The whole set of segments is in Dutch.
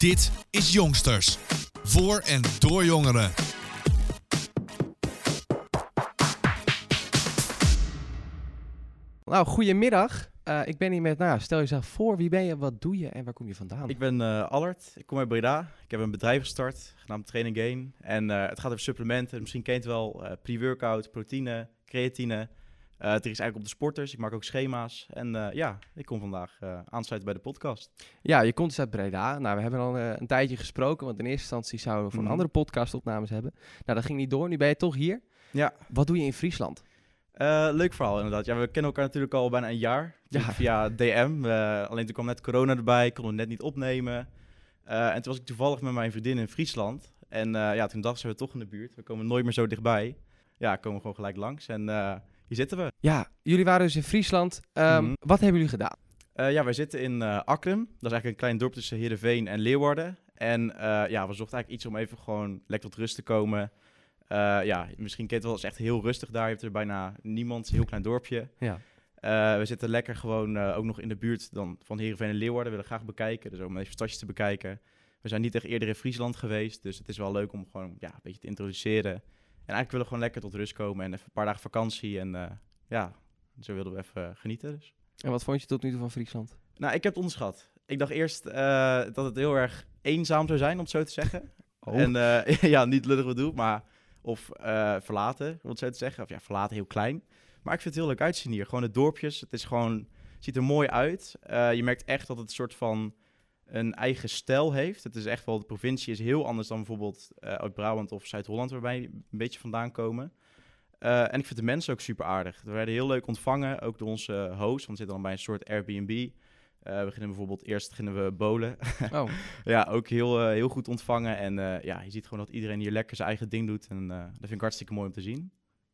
Dit is Jongsters. Voor en door jongeren. Nou, goedemiddag. Uh, ik ben hier met, nou, stel jezelf voor, wie ben je, wat doe je en waar kom je vandaan? Ik ben uh, Allard, ik kom uit Breda. Ik heb een bedrijf gestart, genaamd Training Gain. En uh, het gaat over supplementen, misschien kent je wel pre-workout, proteïne, creatine. Het is eigenlijk op de sporters, ik maak ook schema's. En ja, ik kom vandaag aansluiten bij de podcast. Ja, je komt dus uit Breda. Nou, we hebben al een tijdje gesproken, want in eerste instantie zouden we voor een mhm. andere podcast opnames hebben. Nou, dat ging niet door, nu ben je toch hier. Ja. Wat doe je in Friesland? Uh, leuk verhaal inderdaad. Ja, we kennen elkaar natuurlijk al bijna een jaar. Ja. Via DM. alleen toen kwam net corona erbij, konden we net niet opnemen. Uh, en toen was ik toevallig met mijn vriendin in Friesland. En uh, ja, toen dachten we toch in de buurt. We komen nooit meer zo dichtbij. Ja, komen gewoon gelijk langs. En hier zitten we. Ja, jullie waren dus in Friesland. Um, mm Wat hebben jullie gedaan? ja, wij zitten in Akrum. Dat is eigenlijk een klein dorp tussen Heerenveen en Leeuwarden. En ja, we zochten eigenlijk iets om even gewoon lekker tot rust te komen. Uh, ja, misschien kent het wel, is echt heel rustig daar. Je hebt er bijna niemand, een heel klein dorpje. Ja. Uh, we zitten lekker gewoon uh, ook nog in de buurt dan van Heerenveen en Leeuwarden. We willen graag bekijken, dus om even stadjes te bekijken. We zijn niet echt eerder in Friesland geweest, dus het is wel leuk om gewoon ja, een beetje te introduceren. En eigenlijk willen we gewoon lekker tot rust komen en even een paar dagen vakantie. En ja, zo wilden we even genieten dus. En wat vond je tot nu toe van Friesland? Nou, ik heb het onderschat. Ik dacht eerst dat het heel erg eenzaam zou zijn, om het zo te zeggen. Oh. En ja, niet lullig bedoeld, maar of verlaten, wat zo te zeggen. Of ja, verlaten heel klein. Maar ik vind het heel leuk uitzien hier. Gewoon de dorpjes. Het is gewoon, ziet er mooi uit. Je merkt echt dat het een soort van een eigen stijl heeft. Het is echt wel, de provincie is heel anders dan bijvoorbeeld uh, uit Brabant of Zuid-Holland, waar wij een beetje vandaan komen. en ik vind de mensen ook super aardig. We werden heel leuk ontvangen, ook door onze host, want we zitten dan bij een soort Airbnb. Uh, we beginnen bijvoorbeeld eerst beginnen we bolen. Oh. ja, ook heel, heel goed ontvangen. En ja, je ziet gewoon dat iedereen hier lekker zijn eigen ding doet. En dat vind ik hartstikke mooi om te zien.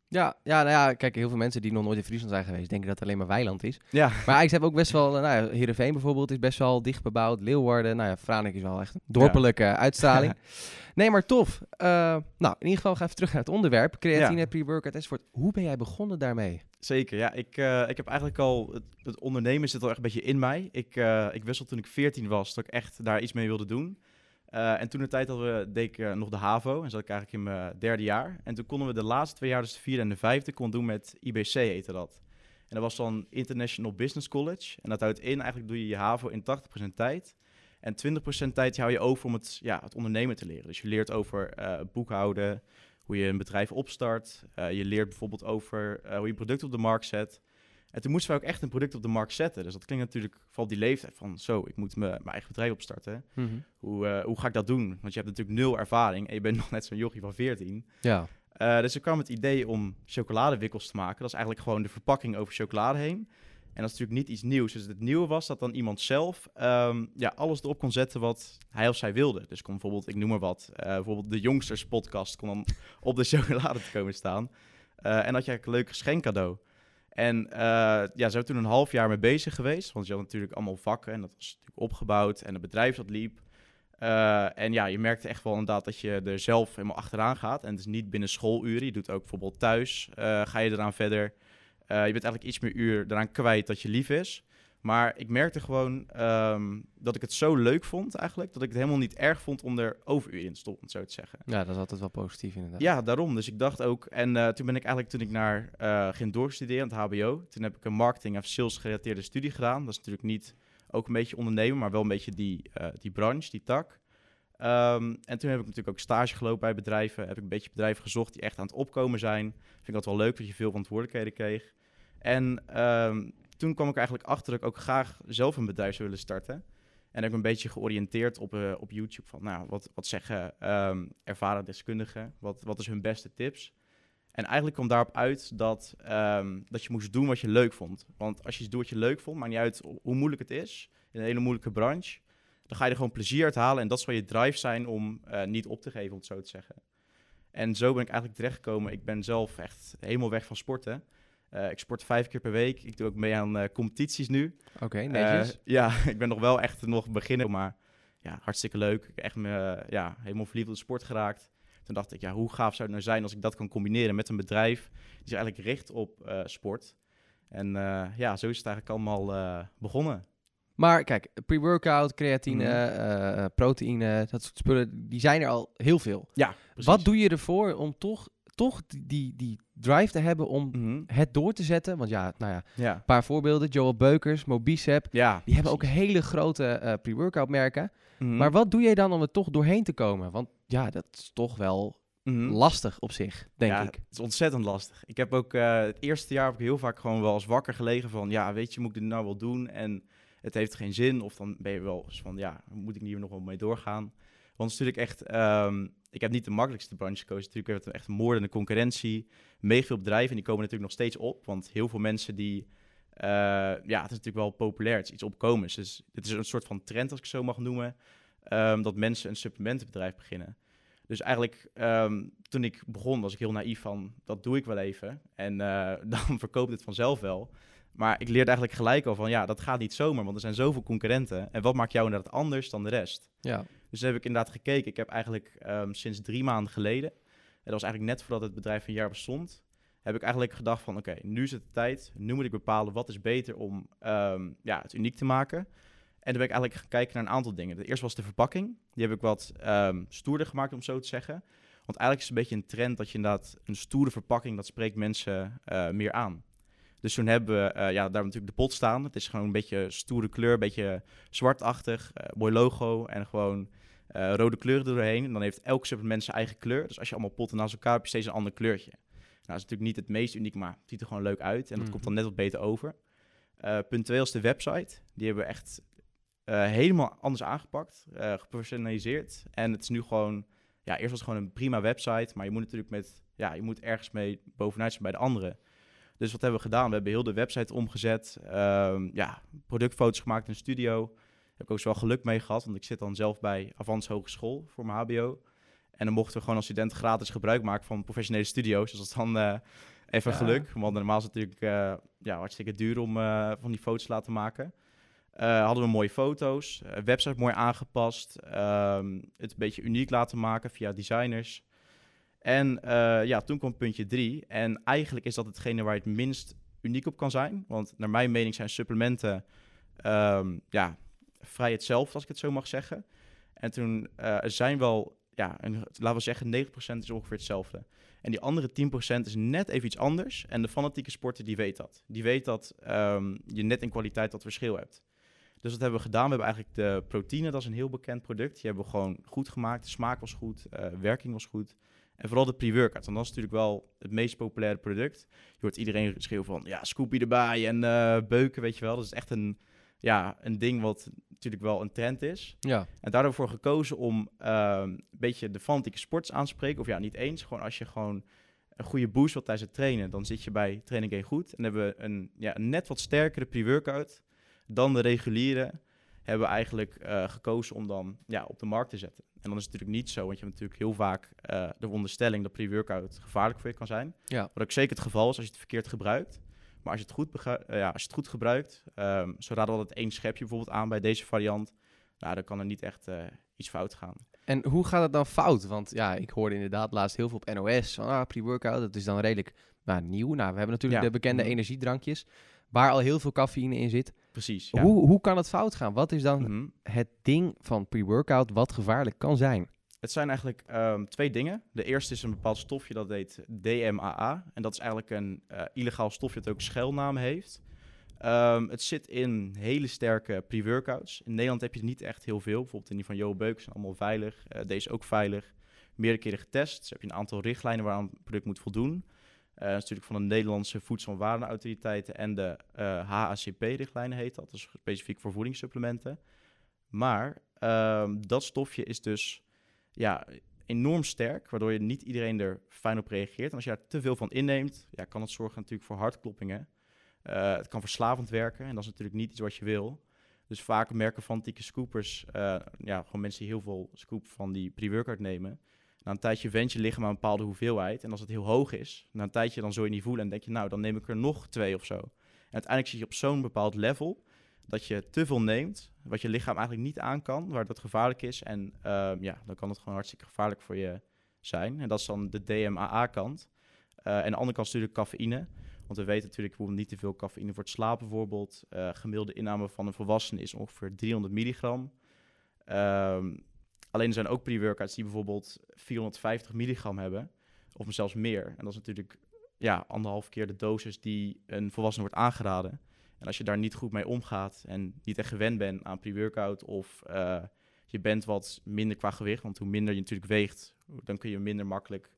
Ja, ja, nou ja, kijk, heel veel mensen die nog nooit in Friesland zijn geweest, denken dat het alleen maar weiland is. Ja. Maar ik heb ook best wel, nou ja, Heerenveen bijvoorbeeld is best wel dicht bebouwd. Leeuwarden, nou ja, Franek is wel echt een dorpelijke ja. uitstraling. nee, maar tof. nou, in ieder geval ga even terug naar het onderwerp. Creatine, ja. pre-workout enzovoort. Hoe ben jij begonnen daarmee? Zeker, ja. Ik, uh, ik heb eigenlijk al... Het, het, ondernemen zit al echt een beetje in mij. Ik, uh, ik wisselde toen ik 14 was, dat ik echt daar iets mee wilde doen. Uh, en toen de tijd hadden we, deed ik nog de HAVO en zat ik eigenlijk in mijn derde jaar. En toen konden we de laatste twee jaar, dus de vierde en de vijfde, kon doen met IBC heette dat. En dat was dan International Business College. En dat houdt in, eigenlijk doe je je HAVO in 80% tijd. En 20% tijd hou je over om het, ja, het ondernemen te leren. Dus je leert over boekhouden, hoe je een bedrijf opstart. Uh, je leert bijvoorbeeld over uh, hoe je product op de markt zet. En toen moesten we ook echt een product op de markt zetten. Dus dat klinkt natuurlijk vooral die leeftijd van zo, ik moet mijn eigen bedrijf opstarten. Mm -hmm. hoe, uh, hoe ga ik dat doen? Want je hebt natuurlijk nul ervaring en je bent nog net zo'n jochie van 14. Ja. dus er kwam het idee om chocoladewikkels te maken. Dat is eigenlijk gewoon de verpakking over chocolade heen. En dat is natuurlijk niet iets nieuws. Dus het nieuwe was dat dan iemand zelf um, ja, alles erop kon zetten wat hij of zij wilde. Dus kon bijvoorbeeld, ik noem maar wat, uh, bijvoorbeeld de Jongsters podcast kon dan op de chocolade te komen staan. Uh, en dat je eigenlijk een leuk geschenkcadeau. En uh, ja, zijn we toen een half jaar mee bezig geweest. Want je had natuurlijk allemaal vakken en dat was natuurlijk opgebouwd en het bedrijf dat liep. en ja, je merkte echt wel inderdaad dat je er zelf helemaal achteraan gaat. En het is niet binnen schooluren. Je doet ook bijvoorbeeld thuis, ga je eraan verder. Je bent eigenlijk iets meer uur eraan kwijt dat je lief is. Maar ik merkte gewoon um, dat ik het zo leuk vond eigenlijk, dat ik het helemaal niet erg vond om er overuren in te stoppen, zo te zeggen. Ja, dat is altijd wel positief inderdaad. Ja, daarom. Dus ik dacht ook, en uh, toen ben ik eigenlijk, toen ik naar uh, ging doorstuderen aan het hbo, toen heb ik een marketing en sales gerelateerde studie gedaan. Dat is natuurlijk niet ook een beetje ondernemen, maar wel een beetje die, uh, die branche, die tak. Um, en toen heb ik natuurlijk ook stage gelopen bij bedrijven. Heb ik een beetje bedrijven gezocht die echt aan het opkomen zijn. Vind ik dat wel leuk dat je veel verantwoordelijkheden kreeg. En um, toen kwam ik eigenlijk achter dat ik ook graag zelf een bedrijf zou willen starten. En heb ik een beetje georiënteerd op, uh, op YouTube van, nou, wat, wat zeggen um, ervaren deskundigen? Wat, wat is hun beste tips? En eigenlijk kwam daarop uit dat, um, dat je moest doen wat je leuk vond. Want als je iets doet wat je leuk vond, maakt niet uit hoe moeilijk het is, in een hele moeilijke branche, dan ga je er gewoon plezier uit halen. En dat zal je drive zijn om uh, niet op te geven, om het zo te zeggen. En zo ben ik eigenlijk terechtgekomen. Ik ben zelf echt helemaal weg van sporten. Uh, ik sport vijf keer per week. Ik doe ook mee aan uh, competities nu. Oké, okay, netjes. Uh, ja, ik ben nog wel echt nog beginner, maar ja, hartstikke leuk. Ik echt me, ja, helemaal verliefd op de sport geraakt. Toen dacht ik, ja, hoe gaaf zou het nou zijn als ik dat kan combineren met een bedrijf die zich eigenlijk richt op sport. En ja, zo is het eigenlijk allemaal begonnen. Maar kijk, pre-workout, creatine, Mhm. eh, eh, proteïne, dat soort spullen, die zijn er al heel veel. Ja, Wat doe je ervoor om toch, toch die, die, die drive te hebben om Mhm. het door te zetten? Want ja, nou ja, Ja. een paar voorbeelden. Joel Beukers, Mobicep, Ja. die hebben ook hele grote eh, pre-workout merken. Mhm. Maar wat doe jij dan om er toch doorheen te komen? Want ja, dat is toch wel Mhm. lastig op zich, denk ja, ik. Het is ontzettend lastig. Ik heb ook eh, het eerste jaar heb ik heel vaak gewoon wel eens wakker gelegen van ja, weet je, moet ik dit nou wel doen? En het heeft geen zin. Of dan ben je wel eens van ja, moet ik hier nog wel mee doorgaan? Want het is natuurlijk echt, ehm, ik heb niet de makkelijkste branche gekozen. Natuurlijk heeft het echt moordende concurrentie. Mega veel bedrijven en die komen natuurlijk nog steeds op. Want heel veel mensen die, eh, ja, het is natuurlijk wel populair. Het is iets opkomends. Dus het is een soort van trend, als ik zo mag noemen, ehm, dat mensen een supplementenbedrijf beginnen. Dus eigenlijk, ehm, toen ik begon, was ik heel naïef van, dat doe ik wel even. En eh, dan verkoopt het vanzelf wel. Maar ik leerde eigenlijk gelijk al van, ja, dat gaat niet zomaar, want er zijn zoveel concurrenten. En wat maakt jou inderdaad anders dan de rest? Ja. Dus heb ik inderdaad gekeken. Ik heb eigenlijk ehm, sinds drie maanden geleden, en dat was eigenlijk net voordat het bedrijf een jaar bestond, heb ik eigenlijk gedacht van, oké, nu is het de tijd. Nu moet ik bepalen wat is beter om ehm, ja, het uniek te maken. En toen ben ik eigenlijk gaan kijken naar een aantal dingen. De eerste was de verpakking. Die heb ik wat ehm, stoerder gemaakt, om zo te zeggen. Want eigenlijk is het een beetje een trend dat je inderdaad een stoere verpakking, dat spreekt mensen eh, meer aan. Dus toen hebben we eh, ja, daar natuurlijk de pot staan. Het is gewoon een beetje stoere kleur, een beetje zwartachtig, eh, mooi logo en gewoon eh, rode kleuren doorheen. En dan heeft elk supplement zijn eigen kleur. Dus als je allemaal potten naast elkaar hebt, heb je steeds een ander kleurtje. Nou, dat is natuurlijk niet het meest uniek, maar het ziet er gewoon leuk uit. En dat Mhm. komt dan net wat beter over. Punt 2 is de website. Die hebben we echt helemaal anders aangepakt, eh, gepersonaliseerd. En het is nu gewoon, ja, eerst was het gewoon een prima website, maar je moet natuurlijk met, ja, je moet ergens mee bovenuit zijn bij de anderen. Dus wat hebben we gedaan? We hebben heel de website omgezet, ehm, ja, productfoto's gemaakt in studio. Daar heb ik ook zo wel geluk mee gehad, want ik zit dan zelf bij Avans Hogeschool voor mijn HBO. En dan mochten we gewoon als student gratis gebruik maken van professionele studio's. Dus dat is dan eh, even Ja. geluk, want normaal is het natuurlijk eh, ja, hartstikke duur om eh, van die foto's te laten maken. Hadden we mooie foto's, website mooi aangepast, ehm, het een beetje uniek laten maken via designers. En eh, ja, toen kwam puntje drie. En eigenlijk is dat hetgene waar je het minst uniek op kan zijn. Want naar mijn mening zijn supplementen ehm, ja, vrij hetzelfde, als ik het zo mag zeggen. En toen eh, er zijn wel, ja, laten we zeggen, 90% is ongeveer hetzelfde. En die andere 10% is net even iets anders. En de fanatieke sporter die weet dat. Die weet dat ehm, je net in kwaliteit dat verschil hebt. Dus wat hebben we gedaan? We hebben eigenlijk de proteïne, dat is een heel bekend product. Die hebben we gewoon goed gemaakt. De smaak was goed, eh, werking was goed. En vooral de pre-workout. En dat is natuurlijk wel het meest populaire product. Je hoort iedereen schreeuwen van, ja, Scoopy erbij en eh, beuken, weet je wel. Dat is echt een, ja, een ding wat natuurlijk wel een trend is. Ja. En daardoor voor gekozen om ehm, een beetje de fanatieke sports aan te spreken. Of ja, niet eens. Gewoon als je gewoon een goede boost wilt tijdens het trainen, dan zit je bij Training Game goed. En hebben we een, ja, een net wat sterkere pre-workout dan de reguliere. Hebben we eigenlijk eh, gekozen om dan ja, op de markt te zetten. En dan is het natuurlijk niet zo, want je hebt natuurlijk heel vaak eh, de onderstelling dat pre-workout gevaarlijk voor je kan zijn. Ja. Wat ook zeker het geval is als je het verkeerd gebruikt. Maar als je het goed, eh, ja, als je het goed gebruikt, ehm zo raden we altijd één schepje bijvoorbeeld aan bij deze variant. Nou, dan kan er niet echt iets fout gaan. En hoe gaat het dan fout? Want ja, ik hoorde inderdaad laatst heel veel op NOS van ah, pre-workout. Dat is dan redelijk nou, nieuw. Nou, we hebben natuurlijk Ja. de bekende Mhm. energiedrankjes, waar al heel veel cafeïne in zit. Precies. Ja. Hoe, hoe kan het fout gaan? Wat is dan Mhm. het ding van pre-workout wat gevaarlijk kan zijn? Het zijn eigenlijk ehm, twee dingen. De eerste is een bepaald stofje dat heet DMAA. En dat is eigenlijk een eh, illegaal stofje dat ook schuilnaam heeft. Ehm, het zit in hele sterke pre-workouts. In Nederland heb je het niet echt heel veel. Bijvoorbeeld in die van Jo Beuk zijn allemaal veilig. Eh, deze ook veilig. Meerdere keren getest. Dus heb je een aantal richtlijnen waaraan het product moet voldoen. Is natuurlijk van de Nederlandse Voedsel- en Warenautoriteiten en de eh, HACP-richtlijnen heet dat. Is specifiek voor voedingssupplementen. Maar ehm, dat stofje is dus ja, enorm sterk, waardoor je niet iedereen er fijn op reageert. En als je daar te veel van inneemt, ja, kan het zorgen natuurlijk voor hartkloppingen. Eh, het kan verslavend werken en dat is natuurlijk niet iets wat je wil. Dus vaak merken fanatieke scoopers, eh, ja, gewoon mensen die heel veel scoop van die pre-workout nemen. Na een tijdje went je lichaam aan een bepaalde hoeveelheid. En als het heel hoog is, na een tijdje dan zul je niet voelen en denk je, nou, dan neem ik er nog twee of zo. En uiteindelijk zit je op zo'n bepaald level dat je te veel neemt, wat je lichaam eigenlijk niet aan kan, waar dat gevaarlijk is. En ehm, ja, dan kan het gewoon hartstikke gevaarlijk voor je zijn. En dat is dan de DMAA-kant. Eh, en de andere kant is natuurlijk cafeïne. Want we weten natuurlijk bijvoorbeeld niet te veel cafeïne voor het slapen bijvoorbeeld. Uh, gemiddelde inname van een volwassene is ongeveer 300 milligram. Um, alleen er zijn ook pre-workouts die bijvoorbeeld 450 milligram hebben. Of zelfs meer. En dat is natuurlijk ja, anderhalf keer de dosis die een volwassene wordt aangeraden. En als je daar niet goed mee omgaat en niet echt gewend bent aan pre-workout of uh, je bent wat minder qua gewicht, want hoe minder je natuurlijk weegt, dan kun je minder makkelijk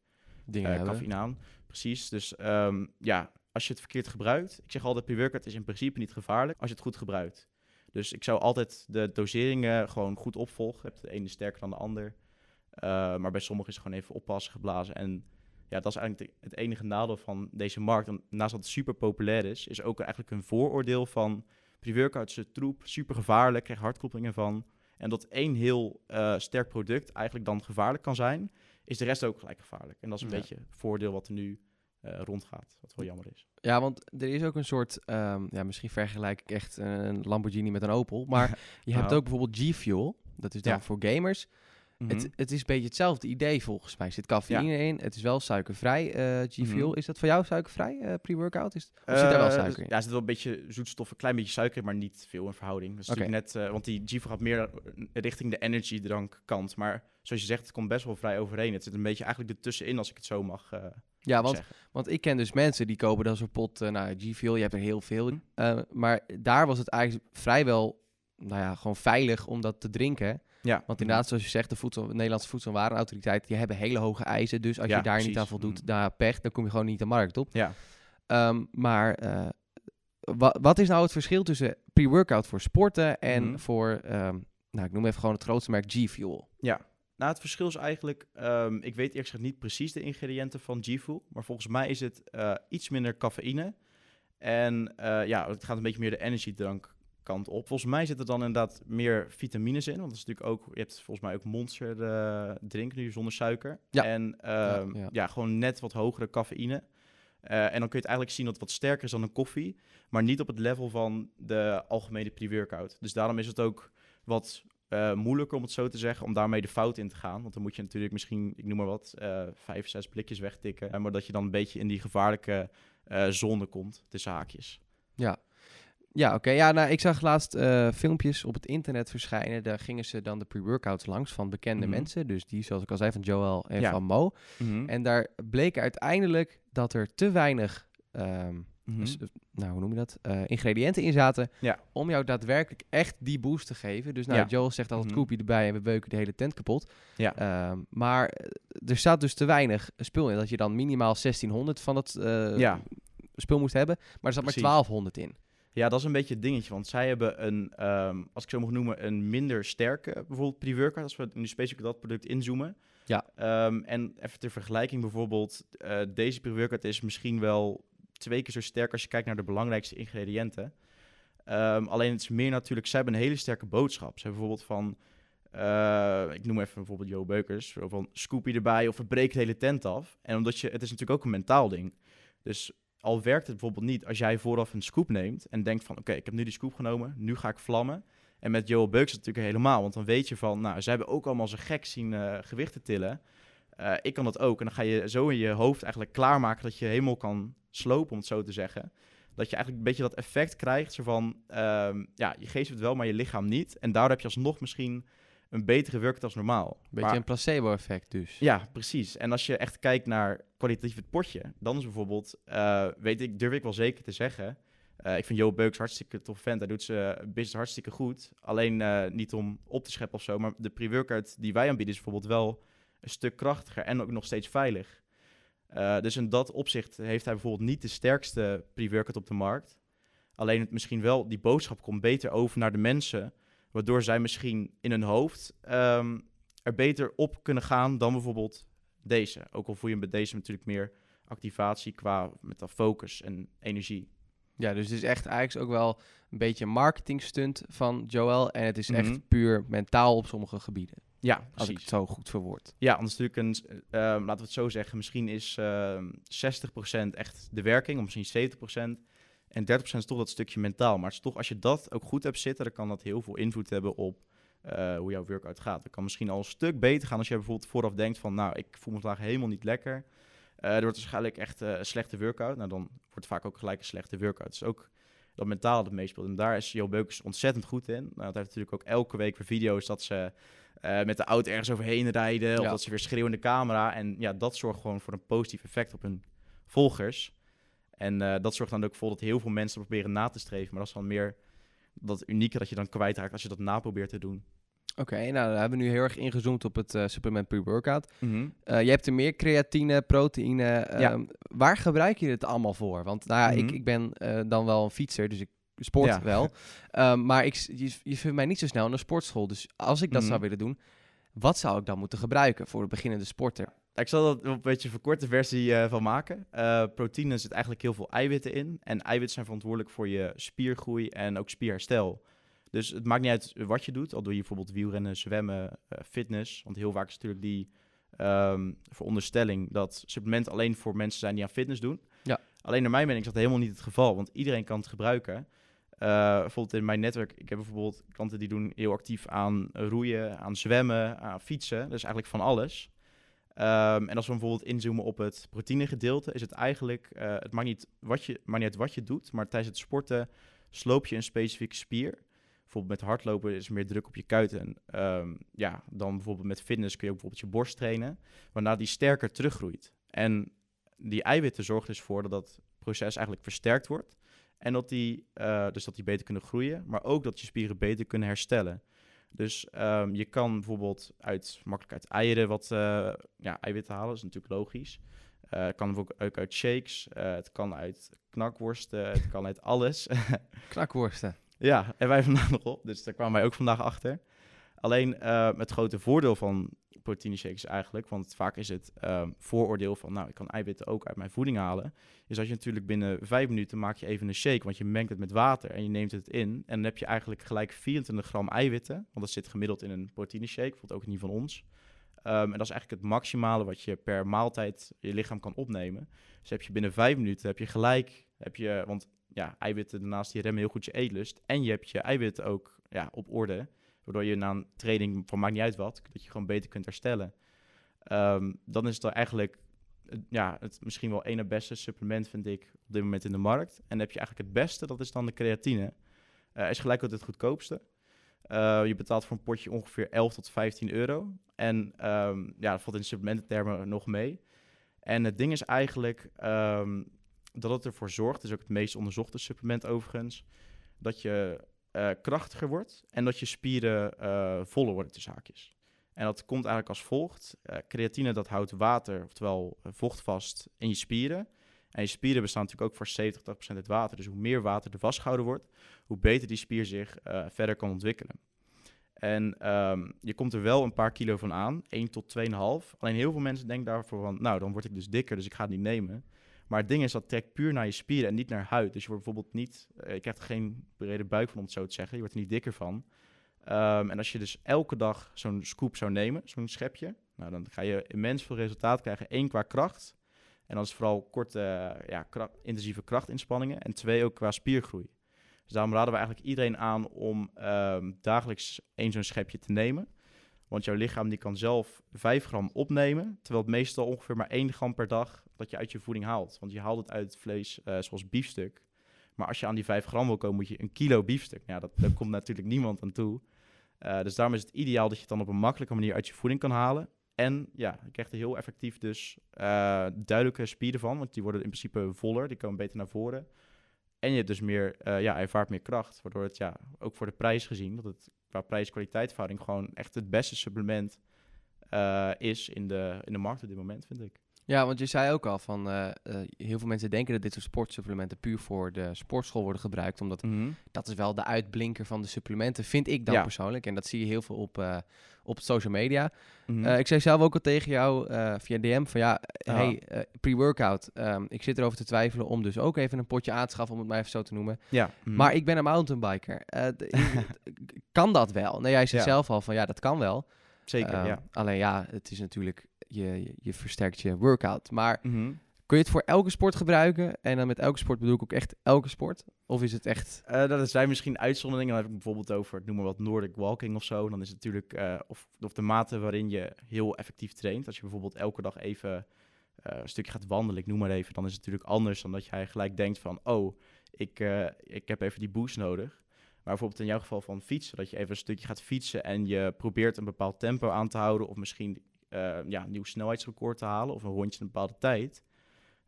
Dingen uh, cafeïne aan. Precies, dus um, ja, als je het verkeerd gebruikt, ik zeg altijd pre-workout is in principe niet gevaarlijk als je het goed gebruikt. Dus ik zou altijd de doseringen gewoon goed opvolgen. Je hebt de ene sterker dan de ander. Uh, maar bij sommigen is het gewoon even oppassen geblazen. En ja, dat is eigenlijk het enige nadeel van deze markt. Naast dat het super populair is, is ook eigenlijk een vooroordeel van pre-workouts troep, super gevaarlijk, krijg hartkloppingen van. En dat één heel uh, sterk product eigenlijk dan gevaarlijk kan zijn, is de rest ook gelijk gevaarlijk. En dat is een beetje het voordeel wat er nu rondgaat, wat wel jammer is. Ja, want er is ook een soort, um, ja, misschien vergelijk ik echt een Lamborghini met een Opel, maar je hebt nou. ook bijvoorbeeld G-Fuel, dat is dan ja. voor gamers. het, mhm. het, is een beetje hetzelfde idee volgens mij. Er zit cafeïne in. Het is wel suikervrij. Uh, G-Fuel. Mhm. Is dat voor jou suikervrij, uh, pre-workout? Is of zit er wel suiker in? Ja, er zit wel een beetje zoetstof, een klein beetje suiker, maar niet veel in verhouding. Dus okay. net, want die G-Fuel gaat meer richting de energy drank kant. Maar zoals je zegt, het komt best wel vrij overeen. Het zit een beetje eigenlijk ertussenin, als ik het zo mag ja, want, want ik ken dus mensen die kopen dan zo'n pot, uh, nou, G-Fuel, je hebt er heel veel. Uh, maar daar was het eigenlijk vrijwel, nou ja, gewoon veilig om dat te drinken. Ja. Want inderdaad, zoals je zegt, de, voedsel, de Nederlandse Voedsel- en Warenautoriteit, die hebben hele hoge eisen. Dus als je daar niet aan voldoet, mm. daar pech, dan kom je gewoon niet de markt op. Ja. Um, maar uh, wat, wat is nou het verschil tussen pre-workout voor sporten en mm. voor, um, nou, ik noem even gewoon het grootste merk G-Fuel? Ja, nou, het verschil is eigenlijk, um, ik weet eerlijk gezegd niet precies de ingrediënten van G-Fuel, maar volgens mij is het uh, iets minder cafeïne. En uh, ja, het gaat een beetje meer de energiedrank kant op. Volgens mij zitten er dan inderdaad meer vitamines in, want dat is natuurlijk ook, je hebt volgens mij ook Monster uh, drink nu zonder suiker. Ja. En um, ja, ja. ja, gewoon net wat hogere cafeïne. en dan kun je het eigenlijk zien dat het wat sterker is dan een koffie, maar niet op het level van de algemene pre-workout. Dus daarom is het ook wat uh, moeilijker om het zo te zeggen, om daarmee de fout in te gaan. Want dan moet je natuurlijk misschien, ik noem maar wat, uh, vijf, zes blikjes wegtikken. maar dat je dan een beetje in die gevaarlijke uh, zone komt, tussen haakjes. Ja, ja oké. Ja, nou, ik zag laatst filmpjes op het internet verschijnen. Daar gingen ze dan de pre-workouts langs van bekende mm -hmm. mensen. Dus die, zoals ik al zei, van Joel en ja. van Mo. Mm -hmm. En daar bleek uiteindelijk dat er te weinig... Um, Mm dus, nou, hoe noem je dat? Uh, ingrediënten in zaten. Ja. Om jou daadwerkelijk echt die boost te geven. Dus nou, ja. Joel zegt altijd mm -hmm. koepje erbij en we beuken de hele tent kapot. Ja. Uh, maar er staat dus te weinig spul in. Dat je dan minimaal 1600 van dat uh, ja. spul moest hebben. Maar er zat Precies. maar 1200 in. Ja, dat is een beetje het dingetje. Want zij hebben een, um, als ik zo mag noemen, een minder sterke, bijvoorbeeld pre-workout. Als we nu specifiek dat product inzoomen. Ja. Um, en even ter vergelijking bijvoorbeeld, deze pre-workout is misschien wel twee keer zo sterk als je kijkt naar de belangrijkste ingrediënten. Um, alleen het is meer natuurlijk, ze hebben een hele sterke boodschap. Ze hebben bijvoorbeeld van, uh, ik noem even bijvoorbeeld Joe Beukers, van Scoopy erbij of verbreek de hele tent af. En omdat je, het is natuurlijk ook een mentaal ding. Dus al werkt het bijvoorbeeld niet als jij vooraf een scoop neemt en denkt van, oké, ik heb nu die scoop genomen, nu ga ik vlammen. En met Joe Beukers natuurlijk helemaal, want dan weet je van, nou, ze hebben ook allemaal zo gek zien uh, gewichten tillen. Uh, ik kan dat ook. En dan ga je zo in je hoofd eigenlijk klaarmaken dat je helemaal kan slopen, om het zo te zeggen. Dat je eigenlijk een beetje dat effect krijgt. Zo van, um, ja, je geest het wel, maar je lichaam niet. En daardoor heb je alsnog misschien een betere workout als normaal. Beetje een placebo-effect dus. Ja, precies. En als je echt kijkt naar kwalitatief het potje, dan is bijvoorbeeld, uh, weet ik, durf ik wel zeker te zeggen. Uh, ik vind Jo Beuks hartstikke tof vent. Hij doet ze business hartstikke goed. Alleen uh, niet om op te scheppen of zo. Maar de pre-workout die wij aanbieden is bijvoorbeeld wel een stuk krachtiger en ook nog steeds veilig. Uh, dus in dat opzicht heeft hij bijvoorbeeld niet de sterkste pre-workout op de markt. Alleen het misschien wel, die boodschap komt beter over naar de mensen. Waardoor zij misschien in hun hoofd um, er beter op kunnen gaan dan bijvoorbeeld deze. Ook al voel je met deze natuurlijk meer activatie qua met dat focus en energie. Ja, dus het is echt eigenlijk ook wel een beetje een marketing stunt van Joel. En het is echt mm -hmm. puur mentaal op sommige gebieden. Ja, precies. Als ik het zo goed verwoord. Ja, anders natuurlijk een, uh, laten we het zo zeggen, misschien is uh, 60% echt de werking, of misschien 70%. En 30% is toch dat stukje mentaal. Maar het is toch, als je dat ook goed hebt zitten, dan kan dat heel veel invloed hebben op uh, hoe jouw workout gaat. Dat kan misschien al een stuk beter gaan als je bijvoorbeeld vooraf denkt van, nou, ik voel me vandaag helemaal niet lekker. er wordt waarschijnlijk echt een slechte workout. Nou, dan wordt vaak ook gelijk een slechte workout. Dus ook dat mentaal dat meespeelt. En daar is Jo Beukers ontzettend goed in. Nou, dat heeft natuurlijk ook elke week weer video's dat ze met de auto ergens overheen rijden. Of dat ze weer schreeuwen in de camera. En ja, dat zorgt gewoon voor een positief effect op hun volgers. En dat zorgt dan ook voor dat heel veel mensen proberen na te streven. Maar dat is dan meer dat unieke dat je dan kwijtraakt als je dat na probeert te doen. Oké, nou dan hebben we nu heel erg ingezoomd op het uh, supplement pre-workout. Mm je hebt er meer creatine, proteïne. Ja. Ehm, waar gebruik je het allemaal voor? Want nou ja, ik, mhm. ik ben uh, dan wel een fietser, dus ik sport wel. um, maar ik, je, je vindt mij niet zo snel in een sportschool. Dus als ik dat zou mhm. willen doen, wat zou ik dan moeten gebruiken voor de beginnende sporter? Ik zal er een beetje een verkorte versie uh, van maken. Uh, proteïne zit eigenlijk heel veel eiwitten in. En eiwitten zijn verantwoordelijk voor je spiergroei en ook spierherstel. Dus het maakt niet uit wat je doet. Al doe je bijvoorbeeld wielrennen, zwemmen, uh, fitness. Want heel vaak is natuurlijk die um, veronderstelling dat supplementen alleen voor mensen zijn die aan fitness doen. Ja. Alleen naar mijn mening is dat helemaal niet het geval. Want iedereen kan het gebruiken. bijvoorbeeld in mijn netwerk, ik heb bijvoorbeeld klanten die doen heel actief aan roeien, aan zwemmen, aan fietsen. Dus eigenlijk van alles. Um, en als we bijvoorbeeld inzoomen op het proteïnegedeelte, is het eigenlijk, uh, het maakt niet, wat je, maakt niet uit wat je doet, maar tijdens het sporten sloop je een specifieke spier. Bijvoorbeeld met hardlopen is er meer druk op je kuiten. Um, ja, dan bijvoorbeeld met fitness kun je ook bijvoorbeeld je borst trainen, waarna die sterker teruggroeit. En die eiwitten zorgen dus voor dat dat proces eigenlijk versterkt wordt. En dat die, uh, dus dat die beter kunnen groeien, maar ook dat je spieren beter kunnen herstellen. Dus um, je kan bijvoorbeeld uit, makkelijk uit eieren wat uh, ja, eiwitten halen, dat is natuurlijk logisch. Uh, het kan ook, uit shakes, het kan uit knakworsten, het kan uit alles. knakworsten? Ja, en wij vandaag nog op, dus daar kwamen wij ook vandaag achter. Alleen het grote voordeel van proteïne shakes eigenlijk, want vaak is het um, vooroordeel van, nou, ik kan eiwitten ook uit mijn voeding halen, is dat je natuurlijk binnen vijf minuten maak je even een shake, want je mengt het met water en je neemt het in en dan heb je eigenlijk gelijk 24 gram eiwitten, want dat zit gemiddeld in een proteïne shake, bijvoorbeeld ook niet van ons. Um, en dat is eigenlijk het maximale wat je per maaltijd je lichaam kan opnemen. Dus heb je binnen vijf minuten, heb je gelijk, heb je, want ja, eiwitten daarnaast die remmen heel goed je eetlust. En je hebt je eiwitten ook ja, op orde. Waardoor je na een training, van maakt niet uit wat, dat je gewoon beter kunt herstellen. Um, dan is het eigenlijk ja, het misschien wel ene beste supplement, vind ik, op dit moment in de markt. En dan heb je eigenlijk het beste, dat is dan de creatine. Uh, is gelijk ook het goedkoopste. Uh, je betaalt voor een potje ongeveer 11 tot 15 euro. En um, ja, dat valt in supplemententermen nog mee. En het ding is eigenlijk um, dat het ervoor zorgt, is ook het meest onderzochte supplement overigens, dat je uh, krachtiger wordt en dat je spieren uh, voller worden tussen haakjes. En dat komt eigenlijk als volgt. Uh, creatine dat houdt water, oftewel vocht vast in je spieren. En je spieren bestaan natuurlijk ook voor 70, 80% uit water. Dus hoe meer water er vastgehouden wordt, hoe beter die spier zich verder kan ontwikkelen. En um, je komt er wel een paar kilo van aan, 1 tot 2,5. Alleen heel veel mensen denken daarvoor van, nou, dan word ik dus dikker, dus ik ga het niet nemen. Maar het ding is, dat trekt puur naar je spieren en niet naar huid. Dus je wordt bijvoorbeeld niet, je krijgt er geen brede buik van om het zo te zeggen. Je wordt er niet dikker van. Um, en als je dus elke dag zo'n scoop zou nemen, zo'n schepje, nou, dan ga je immens veel resultaat krijgen. Eén, qua kracht. En dan is vooral korte, uh, ja, intensieve krachtinspanningen. En twee, ook qua spiergroei. Dus daarom raden we eigenlijk iedereen aan om um, dagelijks één zo'n schepje te nemen. Want jouw lichaam die kan zelf 5 gram opnemen, terwijl het meestal ongeveer maar 1 gram per dag dat je uit je voeding haalt. Want je haalt het uit vlees uh, zoals biefstuk. Maar als je aan die 5 gram wil komen, moet je een kilo biefstuk. Ja, dat, daar komt natuurlijk niemand aan toe. Uh, dus daarom is het ideaal dat je het dan op een makkelijke manier uit je voeding kan halen. En ja, je krijgt er heel effectief dus uh, duidelijke spieren van, want die worden in principe voller, die komen beter naar voren. En je hebt dus meer, ja, ervaart meer kracht, waardoor het ja, ook voor de prijs gezien, dat het qua prijs-kwaliteitverhouding gewoon echt het beste supplement is in de, in de markt op dit moment, vind ik. Ja, want je zei ook al van uh, uh, heel veel mensen denken dat dit soort sportsupplementen puur voor de sportschool worden gebruikt. Omdat mm -hmm. dat is wel de uitblinker van de supplementen, vind ik dan ja. persoonlijk. En dat zie je heel veel op, uh, op social media. Mm -hmm. ik zei zelf ook al tegen jou via DM van ja, hey, pre-workout. Um, ik zit erover te twijfelen om dus ook even een potje aan te schaffen, om het maar even zo te noemen. Ja. Mm -hmm. Maar ik ben een mountainbiker. kan dat wel? Nou, jij zei ja. zelf al van ja, dat kan wel. Zeker, uh, ja. Alleen ja, het is natuurlijk, je, je, versterkt je workout. Maar mm -hmm. kun je het voor elke sport gebruiken? En dan met elke sport bedoel ik ook echt elke sport? Of is het echt... Uh, dat zijn misschien uitzonderingen. Dan heb ik bijvoorbeeld over, noem maar wat, Nordic walking of zo. Dan is het natuurlijk, uh, of, of de mate waarin je heel effectief traint. Als je bijvoorbeeld elke dag even een stukje gaat wandelen, ik noem maar even, dan is het natuurlijk anders dan dat jij gelijk denkt van, oh, ik, ik heb even die boost nodig. Maar bijvoorbeeld in jouw geval van fietsen, dat je even een stukje gaat fietsen en je probeert een bepaald tempo aan te houden of misschien ja, een nieuw snelheidsrecord te halen of een rondje in een bepaalde tijd.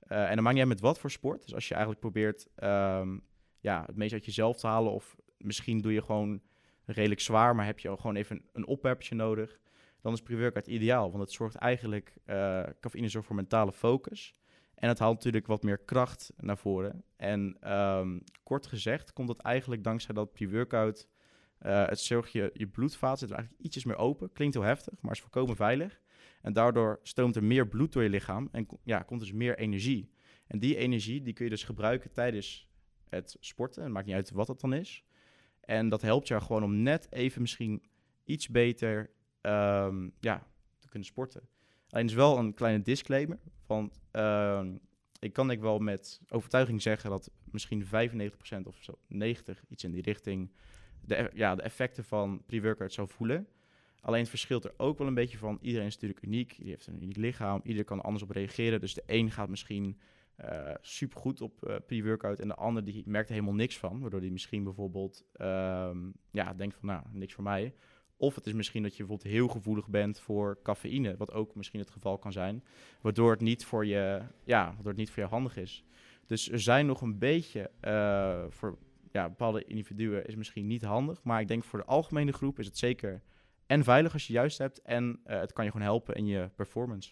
en dan niet uit met wat voor sport. Dus als je eigenlijk probeert ehm, ja, het meest uit jezelf te halen of misschien doe je gewoon redelijk zwaar, maar heb je gewoon even een opwerpje nodig, dan is pre-workout ideaal. Want het zorgt eigenlijk, uh, cafeïne zorgt voor mentale focus. En het haalt natuurlijk wat meer kracht naar voren. En ehm, kort gezegd komt dat eigenlijk dankzij dat pre-workout... Uh, het zorgt je, je bloedvaat zit er eigenlijk ietsjes meer open. Klinkt heel heftig, maar is volkomen veilig. En daardoor stroomt er meer bloed door je lichaam en ja, komt dus meer energie. En die energie die kun je dus gebruiken tijdens het sporten. Het maakt niet uit wat het dan is. En dat helpt jou gewoon om net even misschien iets beter ehm, ja, te kunnen sporten. Alleen is wel een kleine disclaimer. Want uh, ik kan ik wel met overtuiging zeggen dat misschien 95% of zo, 90% iets in die richting, de, e-, ja, de effecten van pre-workout zou voelen. Alleen het verschilt er ook wel een beetje van. Iedereen is natuurlijk uniek. Die heeft een uniek lichaam. Ieder kan anders op reageren. Dus de een gaat misschien uh, supergoed op uh, pre-workout. En de ander die merkt er helemaal niks van. Waardoor die misschien bijvoorbeeld uh, ja, denkt van nou, niks voor mij. Of het is misschien dat je bijvoorbeeld heel gevoelig bent voor cafeïne. Wat ook misschien het geval kan zijn. Waardoor het niet voor je, ja, waardoor het niet voor je handig is. Dus er zijn nog een beetje uh, voor ja, bepaalde individuen is misschien niet handig. Maar ik denk voor de algemene groep is het zeker en veilig als je juist hebt. En het kan je gewoon helpen in je performance.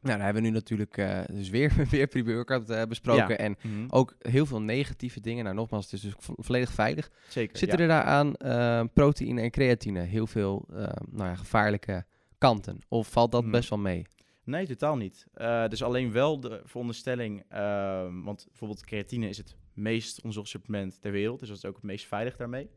Nou, daar hebben we nu natuurlijk uh, dus weer, weer pre-workout uh, besproken. En mhm. ook heel veel negatieve dingen. Nou, nogmaals, het is dus volledig veilig. Zeker, Zitten er daaraan uh, proteïne en creatine heel veel nou ja, gevaarlijke kanten? Of valt dat mhm. best wel mee? Nee, totaal niet. dus alleen wel de veronderstelling, ehm, want bijvoorbeeld creatine is het meest onderzocht supplement ter wereld. Dus dat is ook het meest veilig daarmee.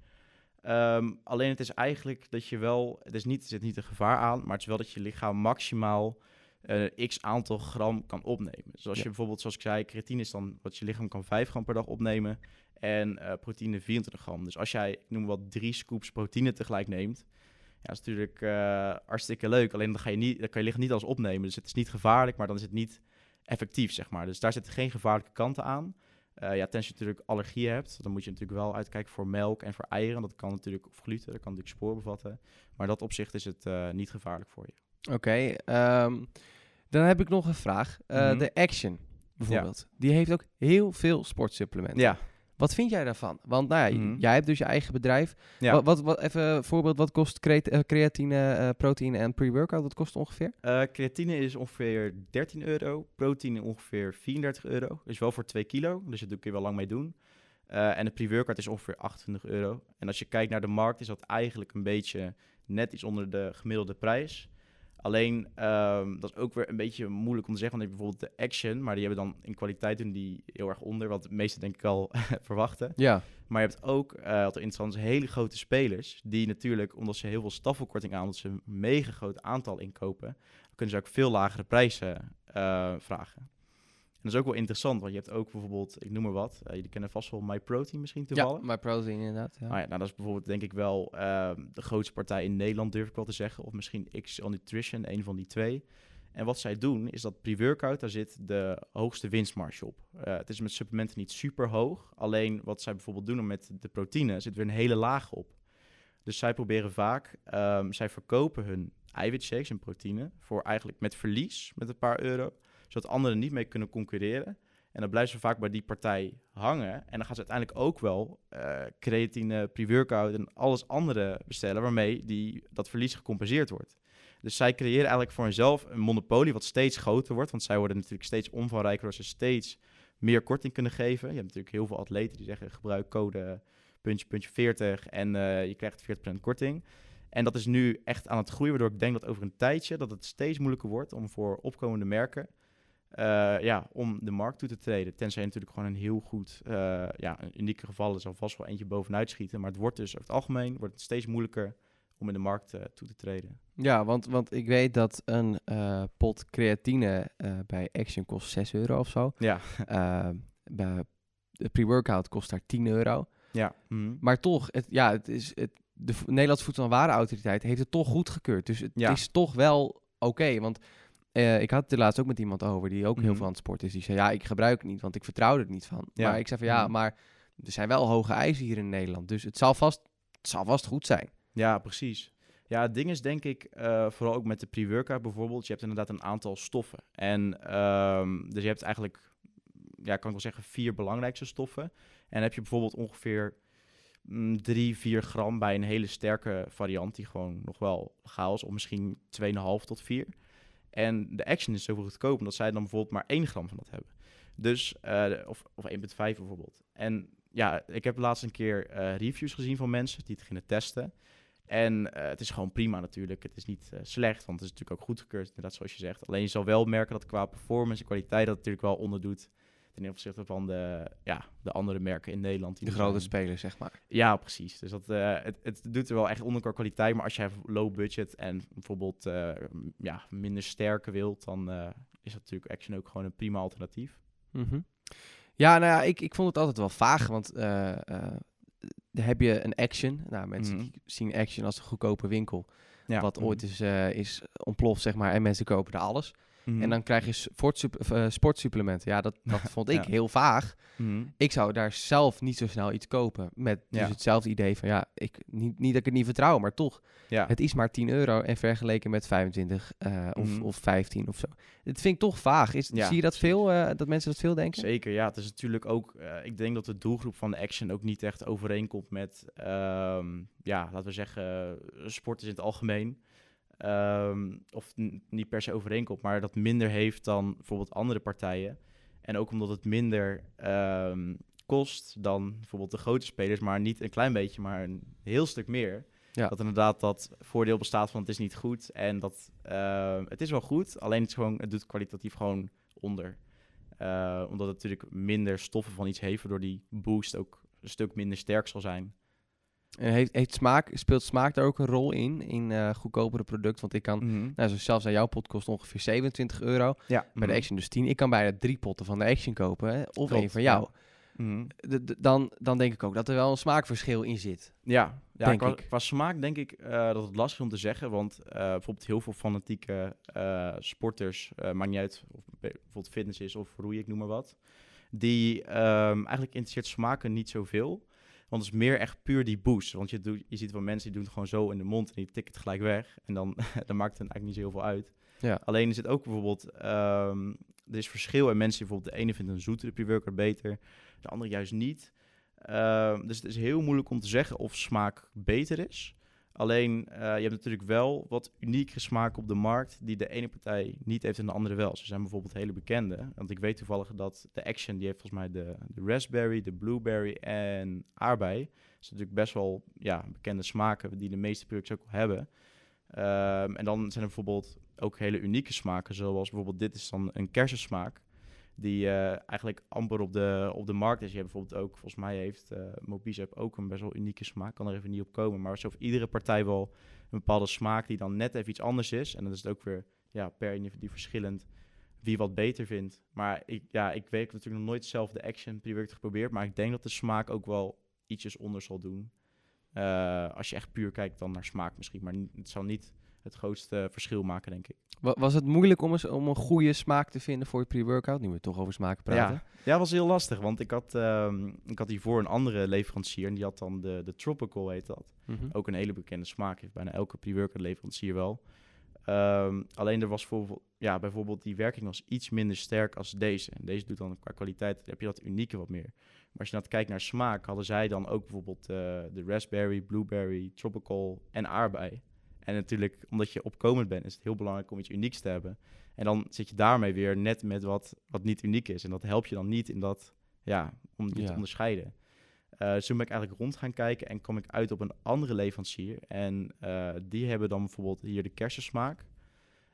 Um, alleen het is eigenlijk dat je wel, het is niet, er zit niet een gevaar aan, maar het is wel dat je lichaam maximaal uh, x aantal gram kan opnemen. Dus als je bijvoorbeeld, zoals ik zei, creatine is dan wat je lichaam kan 5 gram per dag opnemen en uh, proteïne 24 gram. Dus als jij, ik noem wat, drie scoops proteïne tegelijk neemt, ja, is natuurlijk uh, hartstikke leuk. Alleen dan, ga je niet, dan kan je lichaam niet alles opnemen. Dus het is niet gevaarlijk, maar dan is het niet effectief, zeg maar. Dus daar zitten geen gevaarlijke kanten aan. Uh, ja, tenzij je natuurlijk allergieën hebt, dan moet je natuurlijk wel uitkijken voor melk en voor eieren. Dat kan natuurlijk, of gluten, dat kan natuurlijk spoor bevatten. Maar dat opzicht is het uh, niet gevaarlijk voor je. Oké, um, dan heb ik nog een vraag. Uh, mm -hmm. De Action bijvoorbeeld, ja. die heeft ook heel veel sportsupplementen. Ja. Wat vind jij daarvan? Want nou ja, mm -hmm. jij hebt dus je eigen bedrijf. Ja. Wat, wat, wat, even voorbeeld, wat kost creatine, uh, proteïne en pre-workout? Wat kost ongeveer? Uh, creatine is ongeveer 13 euro, proteïne ongeveer 34 euro. Dus wel voor 2 kilo, dus daar kun je wel lang mee doen. Uh, en de pre-workout is ongeveer 28 euro. En als je kijkt naar de markt, is dat eigenlijk een beetje net iets onder de gemiddelde prijs. Alleen, um, dat is ook weer een beetje moeilijk om te zeggen. Want je bijvoorbeeld de Action, maar die hebben dan in kwaliteit doen die heel erg onder. Wat de meeste denk ik al verwachten. Ja. Maar je hebt ook, uh, wat interessant is, hele grote spelers. Die natuurlijk, omdat ze heel veel staffelkorting aan, omdat ze een mega groot aantal inkopen, kunnen ze ook veel lagere prijzen uh, vragen dat is ook wel interessant, want je hebt ook bijvoorbeeld, ik noem maar wat, uh, jullie kennen vast wel MyProtein misschien toevallig. Ja, MyProtein inderdaad. Ja. Ah, ja, nou, dat is bijvoorbeeld denk ik wel uh, de grootste partij in Nederland, durf ik wel te zeggen. Of misschien XL Nutrition, een van die twee. En wat zij doen, is dat pre-workout, daar zit de hoogste winstmarge op. Uh, het is met supplementen niet super hoog. Alleen wat zij bijvoorbeeld doen met de proteïne, zit weer een hele laag op. Dus zij proberen vaak, um, zij verkopen hun eiwitshakes en proteïne voor eigenlijk met verlies, met een paar euro zodat anderen niet mee kunnen concurreren. En dan blijven ze vaak bij die partij hangen. En dan gaan ze uiteindelijk ook wel uh, creatine, pre-workout en alles andere bestellen... waarmee die, dat verlies gecompenseerd wordt. Dus zij creëren eigenlijk voor hunzelf een monopolie wat steeds groter wordt. Want zij worden natuurlijk steeds omvangrijker als ze steeds meer korting kunnen geven. Je hebt natuurlijk heel veel atleten die zeggen gebruik code puntje, puntje 40 en uh, je krijgt 40% korting. En dat is nu echt aan het groeien, waardoor ik denk dat over een tijdje dat het steeds moeilijker wordt om voor opkomende merken uh, ja, om de markt toe te treden. Tenzij je natuurlijk gewoon een heel goed, uh, ja, een unieke geval zal vast wel eentje bovenuit schieten. Maar het wordt dus over het algemeen wordt het steeds moeilijker om in de markt uh, toe te treden. Ja, want, want ik weet dat een pot creatine bij Action kost 6 euro of zo. Ja. bij de pre-workout kost daar 10 euro. Ja. Mm. Maar toch, het, ja, het is, het, de Nederlandse Voedsel- en Warenautoriteit heeft het toch goedgekeurd. Dus het ja. is toch wel oké, want Eh, ik had het er laatst ook met iemand over die ook heel Mhm. veel aan het sporten is. Die zei, ja, ik gebruik het niet, want ik vertrouw er niet van. Ja. Maar ik zei van, ja, Mhm. maar er zijn wel hoge eisen hier in Nederland. Dus het zal vast, het zal vast goed zijn. Ja, precies. Ja, het ding is denk ik, eh, vooral ook met de pre-workout bijvoorbeeld, je hebt inderdaad een aantal stoffen. En ehm, dus je hebt eigenlijk, ja, kan ik wel zeggen, vier belangrijkste stoffen. En dan heb je bijvoorbeeld ongeveer mm, drie, vier gram bij een hele sterke variant, die gewoon nog wel legaal is, of misschien 2,5 tot 4. En de action is zoveel goedkoop, omdat zij dan bijvoorbeeld maar 1 gram van dat hebben. Dus, eh, of, of 1,5 bijvoorbeeld. En ja, ik heb laatst een keer eh, reviews gezien van mensen die het gingen testen. En eh, het is gewoon prima natuurlijk. Het is niet slecht, want het is natuurlijk ook goedgekeurd, inderdaad zoals je zegt. Alleen je zal wel merken dat qua performance en kwaliteit dat het natuurlijk wel onderdoet ten opzichte van de, ja, de andere merken in Nederland. die De grote zijn. spelers, zeg maar. Ja, precies. Dus dat, eh, het, het doet er wel echt onder qua kwaliteit. Maar als jij low budget en bijvoorbeeld eh, ja, minder sterke wilt, dan eh, is dat natuurlijk Action ook gewoon een prima alternatief. Mhm. Ja, nou ja, ik, ik vond het altijd wel vaag, want eh, eh, dan heb je een Action. Nou, mensen Mhm. die zien Action als een goedkope winkel, Ja. wat ooit is, eh, is ontploft, zeg maar, en mensen kopen er alles. Mhm. En dan krijg je sportsup of, eh, sportsupplementen. Ja, dat, dat vond ik Ja. heel vaag. Mhm. Ik zou daar zelf niet zo snel iets kopen. Met dus Ja. hetzelfde idee van, ja, ik, niet, niet dat ik het niet vertrouw, maar toch. Ja. Het is maar 10 euro en vergeleken met 25 eh, of, Mhm. of 15 of zo. Het vind ik toch vaag. Is, zie je dat veel, eh, dat mensen dat veel denken? Zeker, ja. Het is natuurlijk ook... ik denk dat de doelgroep van de Action ook niet echt overeenkomt met... ehm, ja, laten we zeggen, sporters in het algemeen. Ehm, of niet per se overeenkomt, maar dat minder heeft dan bijvoorbeeld andere partijen. En ook omdat het minder ehm, kost dan bijvoorbeeld de grote spelers, maar niet een klein beetje, maar een heel stuk meer. Ja. Dat inderdaad dat voordeel bestaat van het is niet goed en dat ehm, het is wel goed, alleen het, is gewoon, het doet kwalitatief gewoon onder. Omdat het natuurlijk minder stoffen van iets heeft, waardoor die boost ook een stuk minder sterk zal zijn. En heeft, heeft smaak, speelt smaak daar ook een rol in, in eh goedkopere product? Want ik kan, Mhm. nou, zo zelfs aan jouw pot kost ongeveer 27 euro. Ja, Bij de Action dus 10. Ik kan bijna drie potten van de Action kopen, hè, of één van jou. Mhm. Dan, dan denk ik ook dat er wel een smaakverschil in zit. Ja, ja Denk qua, ik. qua smaak denk ik eh, dat het lastig is om te zeggen. Want eh, bijvoorbeeld heel veel fanatieke eh, sporters, eh maakt niet uit of bijvoorbeeld fitness is of roeien, ik noem maar wat. Die ehm, eigenlijk interesseert smaken niet zoveel. Want het is meer echt puur die boost. Want je, doet, je ziet wel mensen die doen het gewoon zo in de mond en die tikken het gelijk weg. En dan, dan maakt het eigenlijk niet zo heel veel uit. Ja. Alleen is het ook bijvoorbeeld, ehm, er is verschil en mensen bijvoorbeeld de ene vindt een zoetere pre-workout beter, de andere juist niet. Ehm, dus het is heel moeilijk om te zeggen of smaak beter is. Alleen, eh, je hebt natuurlijk wel wat unieke smaken op de markt die de ene partij niet heeft en de andere wel. Ze zijn bijvoorbeeld hele bekende. Want ik weet toevallig dat de Action, die heeft volgens mij de, de raspberry, de blueberry en aardbei. Dat zijn natuurlijk best wel ja, bekende smaken die de meeste producten ook hebben. Ehm, en dan zijn er bijvoorbeeld ook hele unieke smaken, zoals bijvoorbeeld dit is dan een kersensmaak. Die eh, eigenlijk amper op de, op de markt is. Je hebt bijvoorbeeld ook, volgens mij heeft eh Mobize ook een best wel unieke smaak. Kan er even niet op komen. Maar zo iedere partij wel een bepaalde smaak die dan net even iets anders is. En dan is het ook weer ja, per individu verschillend wie wat beter vindt. Maar ik, ja, ik weet natuurlijk nog nooit zelf de Action pre-workout geprobeerd. Maar ik denk dat de smaak ook wel ietsjes onder zal doen. Eh, als je echt puur kijkt dan naar smaak misschien. Maar het zal niet het grootste verschil maken, denk ik. Wa- Was het moeilijk om, eens, om een goede smaak te vinden voor je pre-workout? Nu we toch over smaken praten. Ja, ja, was heel lastig. Want ik had, ehm, ik had hiervoor een andere leverancier. En die had dan de, de Tropical, heet dat. Mhm. Ook een hele bekende smaak. Heeft bijna elke pre-workout leverancier wel. Ehm, alleen er was voor, ja, bijvoorbeeld die werking was iets minder sterk als deze. En deze doet dan qua kwaliteit, heb je dat unieke wat meer. Maar als je nou kijkt naar smaak, hadden zij dan ook bijvoorbeeld eh, de raspberry, blueberry, tropical en aardbei. En natuurlijk, omdat je opkomend bent, is het heel belangrijk om iets unieks te hebben. En dan zit je daarmee weer net met wat, wat niet uniek is. En dat helpt je dan niet in dat, ja, om je Ja. te onderscheiden. Eh dus toen ben ik eigenlijk rond gaan kijken en kwam ik uit op een andere leverancier. En eh, die hebben dan bijvoorbeeld hier de kersensmaak.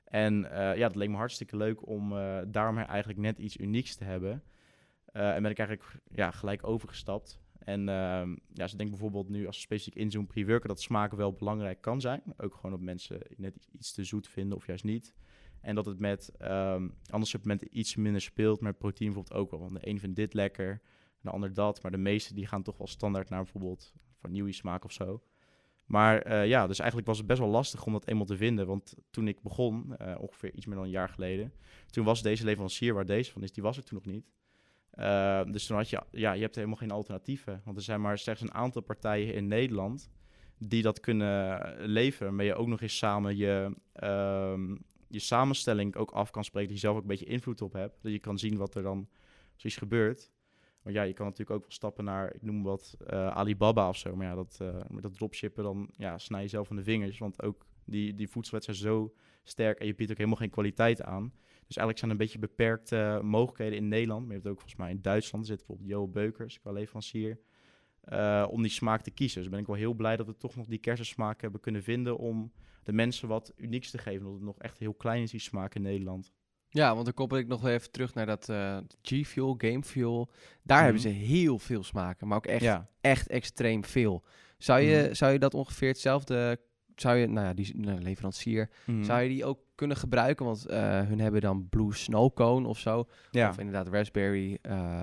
En eh, ja, dat leek me hartstikke leuk om eh, daarom eigenlijk net iets unieks te hebben. En ben ik eigenlijk ja, gelijk overgestapt. En ehm, ja, ze denken bijvoorbeeld nu als we specifiek inzoomen pre-worken dat smaak wel belangrijk kan zijn. Ook gewoon op mensen net iets te zoet vinden of juist niet. En dat het met ehm, andere supplementen iets minder speelt, met proteïne bijvoorbeeld ook wel. Want de een vindt dit lekker, de ander dat. Maar de meeste die gaan toch wel standaard naar bijvoorbeeld vanille smaak of zo. Maar eh, ja, dus eigenlijk was het best wel lastig om dat eenmaal te vinden. Want toen ik begon, eh, ongeveer iets meer dan een jaar geleden, toen was deze leverancier waar deze van is, die was er toen nog niet. Uh, dus toen had je, ja, je hebt helemaal geen alternatieven. Want er zijn maar slechts een aantal partijen in Nederland die dat kunnen leveren. Maar je ook nog eens samen je, uh, je samenstelling ook af kan spreken. Dat je zelf ook een beetje invloed op hebt. Dat je kan zien wat er dan precies gebeurt. Want ja, je kan natuurlijk ook wel stappen naar, ik noem wat, uh, Alibaba of zo. Maar ja, dat, uh, met dat dropshippen, dan ja, snij je zelf aan de vingers. Want ook die, die voedselwet zijn zo sterk en je biedt ook helemaal geen kwaliteit aan. Dus eigenlijk zijn er een beetje beperkte mogelijkheden in Nederland. Maar je hebt ook volgens mij in Duitsland zit bijvoorbeeld Jo Beukers qua leverancier. Uh, om die smaak te kiezen. Dus ben ik wel heel blij dat we toch nog die kersensmaak hebben kunnen vinden om de mensen wat unieks te geven. Dat het nog echt heel klein is, die smaak in Nederland. Ja, want dan koppel ik nog even terug naar dat uh, G-Fuel, Game Fuel. Daar mm. hebben ze heel veel smaken, maar ook echt, ja. echt extreem veel. Zou je, mm. zou je dat ongeveer hetzelfde, zou je, nou ja, die nou, leverancier, mm. zou je die ook kunnen gebruiken? Want uh, hun hebben dan Blue Snow Cone of zo. Ja. Of inderdaad raspberry, uh,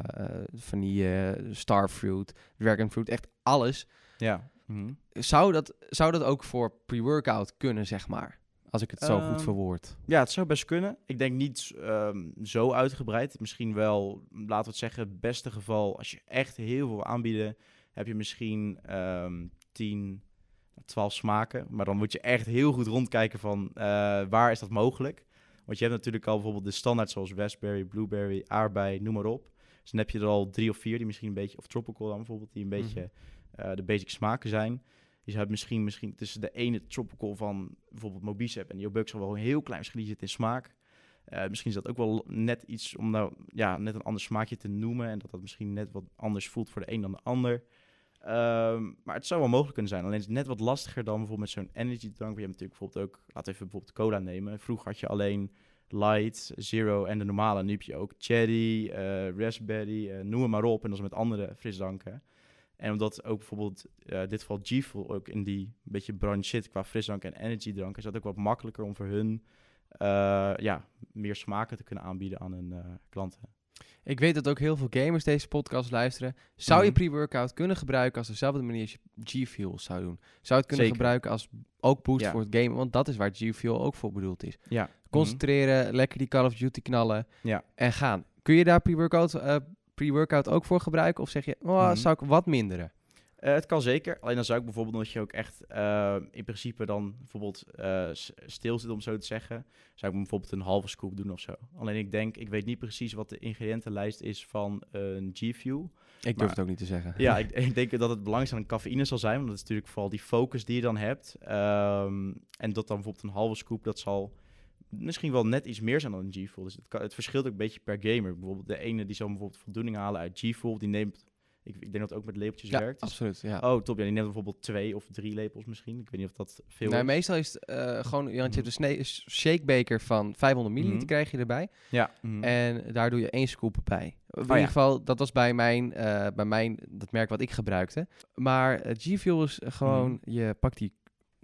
vanille, starfruit, dragonfruit, echt alles. Ja. -hmm. Zou, dat, zou dat ook voor pre-workout kunnen, zeg maar? Als ik het zo goed verwoord. Ja, het zou best kunnen. Ik denk niet um, zo uitgebreid. Misschien wel, laten we het zeggen, het beste geval. Als je echt heel veel aanbieden, heb je misschien um, 10, 12 smaken. Maar dan moet je echt heel goed rondkijken van uh, waar is dat mogelijk. Want je hebt natuurlijk al bijvoorbeeld de standaard zoals raspberry, blueberry, aardbei, noem maar op. Dus dan heb je er al drie of vier die misschien een beetje, of tropical dan bijvoorbeeld, die een mm -hmm. beetje uh, de basic smaken zijn. Je hebt misschien, misschien tussen de ene tropical van bijvoorbeeld Mobicep en Jobuk zal wel een heel klein verschil zitten in smaak. Uh, misschien is dat ook wel net iets om nou ja, net een ander smaakje te noemen. En dat dat misschien net wat anders voelt voor de een dan de ander. Um, maar het zou wel mogelijk kunnen zijn. Alleen is het net wat lastiger dan bijvoorbeeld met zo'n energy drank. Je hebt natuurlijk bijvoorbeeld ook, laten even bijvoorbeeld cola nemen. Vroeger had je alleen light, zero en de normale. Nu heb je ook cherry, uh, raspberry, uh, noem maar op. En dat is met andere frisdranken. En omdat ook bijvoorbeeld uh, dit geval G-Fuel ook in die beetje branche zit qua frisdrank en energiedrank, is dat ook wat makkelijker om voor hun ja, meer smaken te kunnen aanbieden aan hun klanten. Ik weet dat ook heel veel gamers deze podcast luisteren. Zou mm -hmm. je pre-workout kunnen gebruiken als dezelfde manier als je G-Fuel zou doen? Zou het kunnen Zeker. gebruiken als ook boost ja. voor het gamen? Want dat is waar G-Fuel ook voor bedoeld is. Ja. Concentreren, mm -hmm. lekker die Call of Duty knallen ja. en gaan. Kun je daar pre-workout pre-workout ook voor gebruiken? Of zeg je, oh, mm-hmm. zou ik wat minderen? Uh, het kan zeker. Alleen dan zou ik bijvoorbeeld, dat je ook echt uh, in principe dan bijvoorbeeld uh, stil zit, om zo te zeggen, zou ik bijvoorbeeld een halve scoop doen of zo. Alleen ik denk, ik weet niet precies wat de ingrediëntenlijst is van een G-Fuel. Ik durf maar, het ook niet te zeggen. Ja, ik, ik, denk dat het belangrijkste aan cafeïne zal zijn, want dat is natuurlijk vooral die focus die je dan hebt. Um, en dat dan bijvoorbeeld een halve scoop, dat zal misschien wel net iets meer zijn dan een G-Fuel. Dus het, kan, het verschilt ook een beetje per gamer. Bijvoorbeeld de ene die zal bijvoorbeeld voldoening halen uit G-Fuel, die neemt... Ik, ik denk dat het ook met lepeltjes ja, werkt. absoluut. Ja. Oh, top. Ja, die neemt bijvoorbeeld twee of drie lepels misschien. Ik weet niet of dat veel nee, is. meestal is het uh, gewoon... Want je hebt een shakebeker van 500 milliliter mm -hmm. krijg je erbij. Ja. Mm -hmm. En daar doe je één scoop bij. In oh, ieder ja. geval, dat was bij mijn, uh, bij mijn... Dat merk wat ik gebruikte. Maar uh, G-Fuel is gewoon... Je pakt die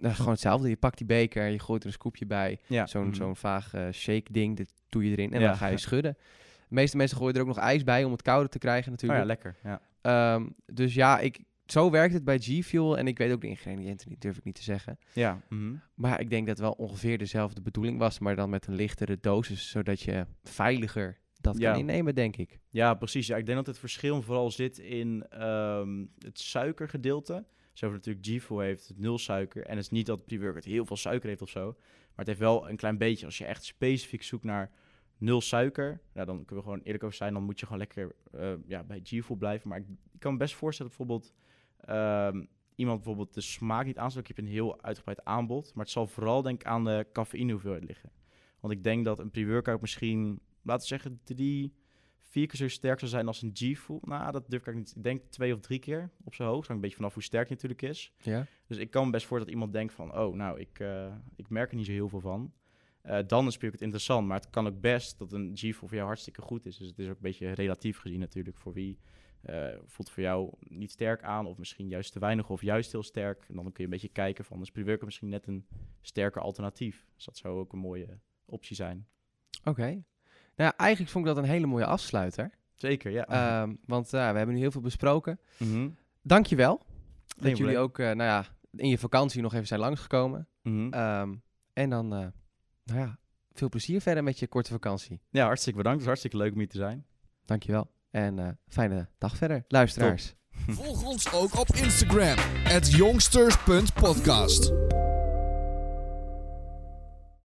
nou, gewoon hetzelfde. Je pakt die beker, je gooit er een scoopje bij. Ja. Zo'n mm. zo'n vaag uh, shake ding, dit doe je erin en ja. dan ga je schudden. De meeste mensen gooien er ook nog ijs bij om het kouder te krijgen natuurlijk. Oh ja, lekker. Ja. Um, dus ja, ik, zo werkt het bij G-Fuel. En ik weet ook de ingrediënten niet, durf ik niet te zeggen. Ja. Mm -hmm. Maar ik denk dat het wel ongeveer dezelfde bedoeling was, maar dan met een lichtere dosis, zodat je veiliger dat ja. kan innemen, denk ik. Ja, precies. Ja, ik denk dat het verschil vooral zit in um, het suikergedeelte. Zo natuurlijk G-Fuel heeft nul suiker. En het is niet dat pre-workout heel veel suiker heeft of zo. Maar het heeft wel een klein beetje. Als je echt specifiek zoekt naar nul suiker, nou, dan kunnen we gewoon eerlijk over zijn. Dan moet je gewoon lekker uh, ja, bij G-Fuel blijven. Maar ik, ik, kan me best voorstellen bijvoorbeeld um, iemand bijvoorbeeld de smaak niet aansluit. Ik heb een heel uitgebreid aanbod. Maar het zal vooral denk ik aan de cafeïne hoeveelheid liggen. Want ik denk dat een pre-workout misschien, laten we zeggen, drie vier keer zo sterk zou zijn als een G-Fuel. Nou, dat durf ik niet. Ik denk twee of drie keer op zijn hoogst. Hangt een beetje vanaf hoe sterk je natuurlijk is. Ja. Dus ik kan me best voor dat iemand denkt van... oh, nou, ik, uh, ik merk er niet zo heel veel van. Uh, dan is het interessant. Maar het kan ook best dat een G-Fuel voor jou hartstikke goed is. Dus het is ook een beetje relatief gezien natuurlijk. Voor wie uh, voelt voor jou niet sterk aan... of misschien juist te weinig of juist heel sterk. En dan kun je een beetje kijken van... is pre misschien net een sterker alternatief. Dus dat zou ook een mooie optie zijn. Oké. Okay. Nou, ja, eigenlijk vond ik dat een hele mooie afsluiter. Zeker, ja. Um, want uh, we hebben nu heel veel besproken. Mm -hmm. Dank je wel. Dat jullie ook, uh, nou ja, in je vakantie nog even zijn langsgekomen. Mhm. Ehm, en dan, eh, nou ja, veel plezier verder met je korte vakantie. Ja, hartstikke bedankt. Het was hartstikke leuk om hier te zijn. Dankjewel. En eh, fijne dag verder, luisteraars. Volg ons ook op Instagram. At jongsters.podcast.